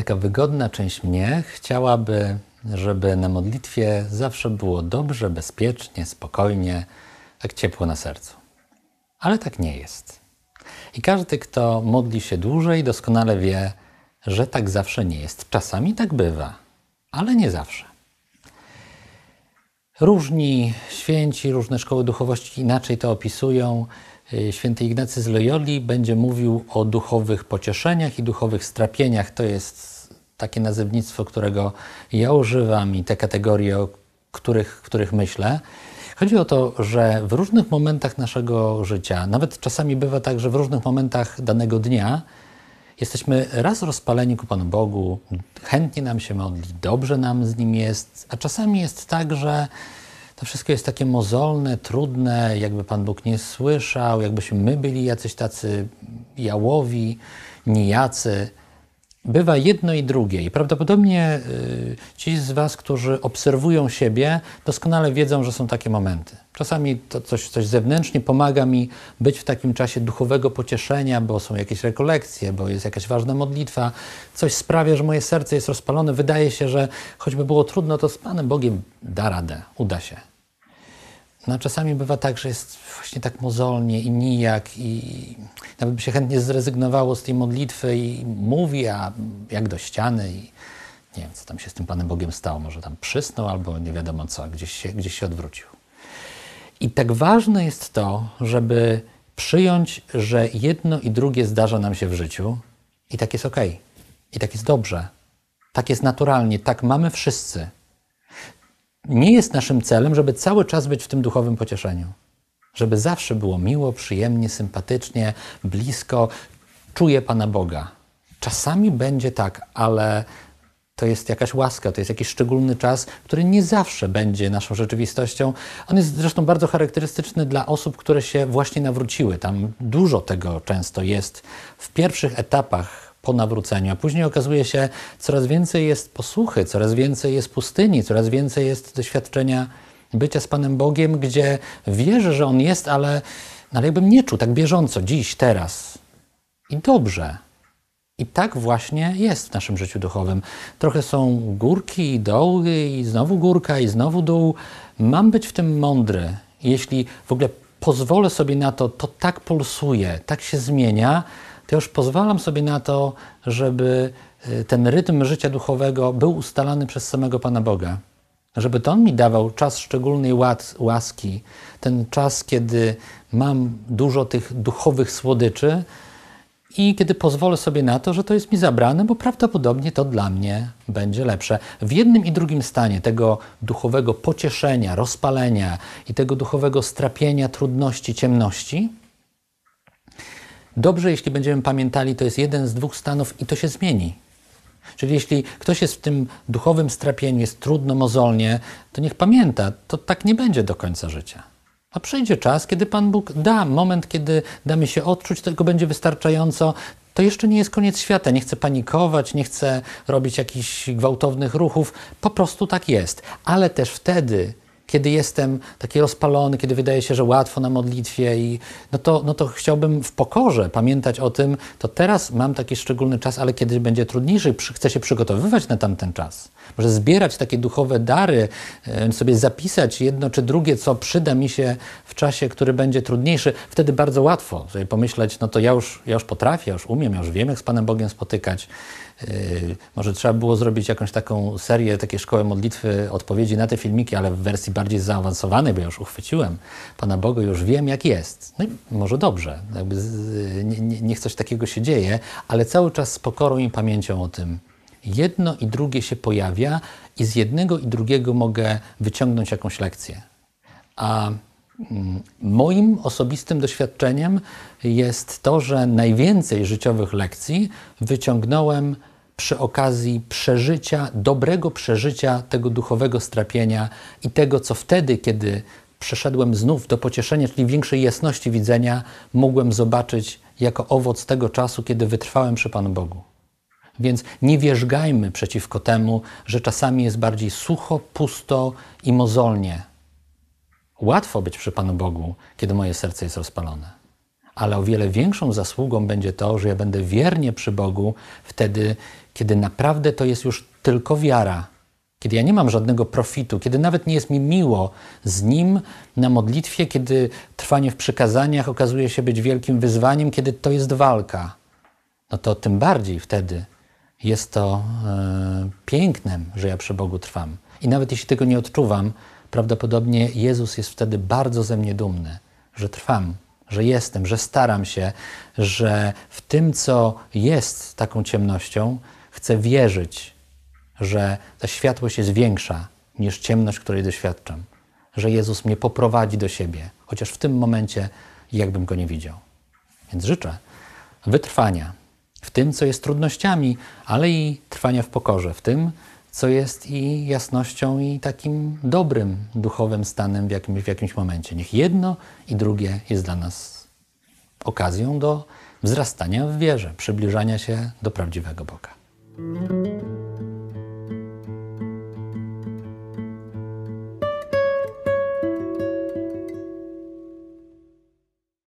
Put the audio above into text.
Taka wygodna część mnie chciałaby, żeby na modlitwie zawsze było dobrze, bezpiecznie, spokojnie, tak ciepło na sercu. Ale tak nie jest. I każdy, kto modli się dłużej, doskonale wie, że tak zawsze nie jest. Czasami tak bywa, ale nie zawsze. Różni święci, różne szkoły duchowości inaczej to opisują. Y, święty Ignacy z Loyoli będzie mówił o duchowych pocieszeniach i duchowych strapieniach. To jest takie nazewnictwo, którego ja używam i te kategorie, o których, których myślę. Chodzi o to, że w różnych momentach naszego życia, nawet czasami bywa tak, że w różnych momentach danego dnia, jesteśmy raz rozpaleni ku Panu Bogu, chętnie nam się modli, dobrze nam z Nim jest, a czasami jest tak, że to wszystko jest takie mozolne, trudne, jakby Pan Bóg nie słyszał, jakbyśmy my byli jacyś tacy jałowi, nijacy. Bywa jedno i drugie. I prawdopodobnie y, ci z Was, którzy obserwują siebie, doskonale wiedzą, że są takie momenty. Czasami to coś, coś zewnętrznie pomaga mi być w takim czasie duchowego pocieszenia, bo są jakieś rekolekcje, bo jest jakaś ważna modlitwa. Coś sprawia, że moje serce jest rozpalone. Wydaje się, że choćby było trudno, to z Panem Bogiem da radę, uda się. No, czasami bywa tak, że jest właśnie tak mozolnie i nijak i nawet by się chętnie zrezygnowało z tej modlitwy i mówi, a jak do ściany i nie wiem, co tam się z tym Panem Bogiem stało. Może tam przysnął albo nie wiadomo co, gdzieś się, gdzieś się odwrócił. I tak ważne jest to, żeby przyjąć, że jedno i drugie zdarza nam się w życiu i tak jest ok. I tak jest dobrze. Tak jest naturalnie. Tak mamy wszyscy nie jest naszym celem, żeby cały czas być w tym duchowym pocieszeniu. Żeby zawsze było miło, przyjemnie, sympatycznie, blisko. Czuję Pana Boga. Czasami będzie tak, ale to jest jakaś łaska, to jest jakiś szczególny czas, który nie zawsze będzie naszą rzeczywistością. On jest zresztą bardzo charakterystyczny dla osób, które się właśnie nawróciły. Tam dużo tego często jest w pierwszych etapach po nawróceniu, a później okazuje się, coraz więcej jest posłuchy, coraz więcej jest pustyni, coraz więcej jest doświadczenia bycia z Panem Bogiem, gdzie wierzę, że On jest, ale, ale jakbym nie czuł tak bieżąco, dziś, teraz. I dobrze. I tak właśnie jest w naszym życiu duchowym. Trochę są górki i doły, i znowu górka, i znowu dół. Mam być w tym mądry. Jeśli w ogóle pozwolę sobie na to, to tak pulsuje, tak się zmienia, to już pozwalam sobie na to, żeby y, ten rytm życia duchowego był ustalany przez samego Pana Boga. Żeby to On mi dawał czas szczególnej łaski, ten czas, kiedy mam dużo tych duchowych słodyczy i kiedy pozwolę sobie na to, że to jest mi zabrane, bo prawdopodobnie to dla mnie będzie lepsze. W jednym i drugim stanie tego duchowego pocieszenia, rozpalenia i tego duchowego strapienia, trudności, ciemności, Dobrze, jeśli będziemy pamiętali, to jest jeden z dwóch stanów i to się zmieni. Czyli jeśli ktoś jest w tym duchowym strapieniu, jest trudno, mozolnie, to niech pamięta, to tak nie będzie do końca życia. A przyjdzie czas, kiedy Pan Bóg da moment, kiedy damy się odczuć, tego będzie wystarczająco. To jeszcze nie jest koniec świata. Nie chcę panikować, nie chcę robić jakichś gwałtownych ruchów. Po prostu tak jest. Ale też wtedy kiedy jestem taki rozpalony, kiedy wydaje się, że łatwo na modlitwie i no to, no to chciałbym w pokorze pamiętać o tym, to teraz mam taki szczególny czas, ale kiedy będzie trudniejszy, chcę się przygotowywać na tamten czas. Może zbierać takie duchowe dary, e, sobie zapisać jedno czy drugie, co przyda mi się w czasie, który będzie trudniejszy. Wtedy bardzo łatwo sobie pomyśleć, no to ja już, ja już potrafię, ja już umiem, ja już wiem, jak z Panem Bogiem spotykać. Yy, może trzeba było zrobić jakąś taką serię, takie szkoły modlitwy, odpowiedzi na te filmiki, ale w wersji bardziej zaawansowanej, bo ja już uchwyciłem Pana Boga, już wiem jak jest. No i może dobrze, nie, niech coś takiego się dzieje, ale cały czas z pokorą i pamięcią o tym. Jedno i drugie się pojawia i z jednego i drugiego mogę wyciągnąć jakąś lekcję. A mm, Moim osobistym doświadczeniem jest to, że najwięcej życiowych lekcji wyciągnąłem przy okazji przeżycia, dobrego przeżycia tego duchowego strapienia i tego, co wtedy, kiedy przeszedłem znów do pocieszenia, czyli większej jasności widzenia, mogłem zobaczyć jako owoc tego czasu, kiedy wytrwałem przy Panu Bogu. Więc nie wierzgajmy przeciwko temu, że czasami jest bardziej sucho, pusto i mozolnie. Łatwo być przy Panu Bogu, kiedy moje serce jest rozpalone ale o wiele większą zasługą będzie to, że ja będę wiernie przy Bogu wtedy, kiedy naprawdę to jest już tylko wiara. Kiedy ja nie mam żadnego profitu, kiedy nawet nie jest mi miło z Nim na modlitwie, kiedy trwanie w przykazaniach okazuje się być wielkim wyzwaniem, kiedy to jest walka, no to tym bardziej wtedy jest to e, pięknem, że ja przy Bogu trwam. I nawet jeśli tego nie odczuwam, prawdopodobnie Jezus jest wtedy bardzo ze mnie dumny, że trwam, że jestem, że staram się, że w tym, co jest taką ciemnością, chcę wierzyć, że ta światłość jest większa niż ciemność, której doświadczam, że Jezus mnie poprowadzi do siebie, chociaż w tym momencie jakbym go nie widział. Więc życzę wytrwania w tym, co jest trudnościami, ale i trwania w pokorze, w tym, co jest i jasnością, i takim dobrym duchowym stanem w jakimś, w jakimś momencie. Niech jedno i drugie jest dla nas okazją do wzrastania w wierze, przybliżania się do prawdziwego Boga. Mm-hmm.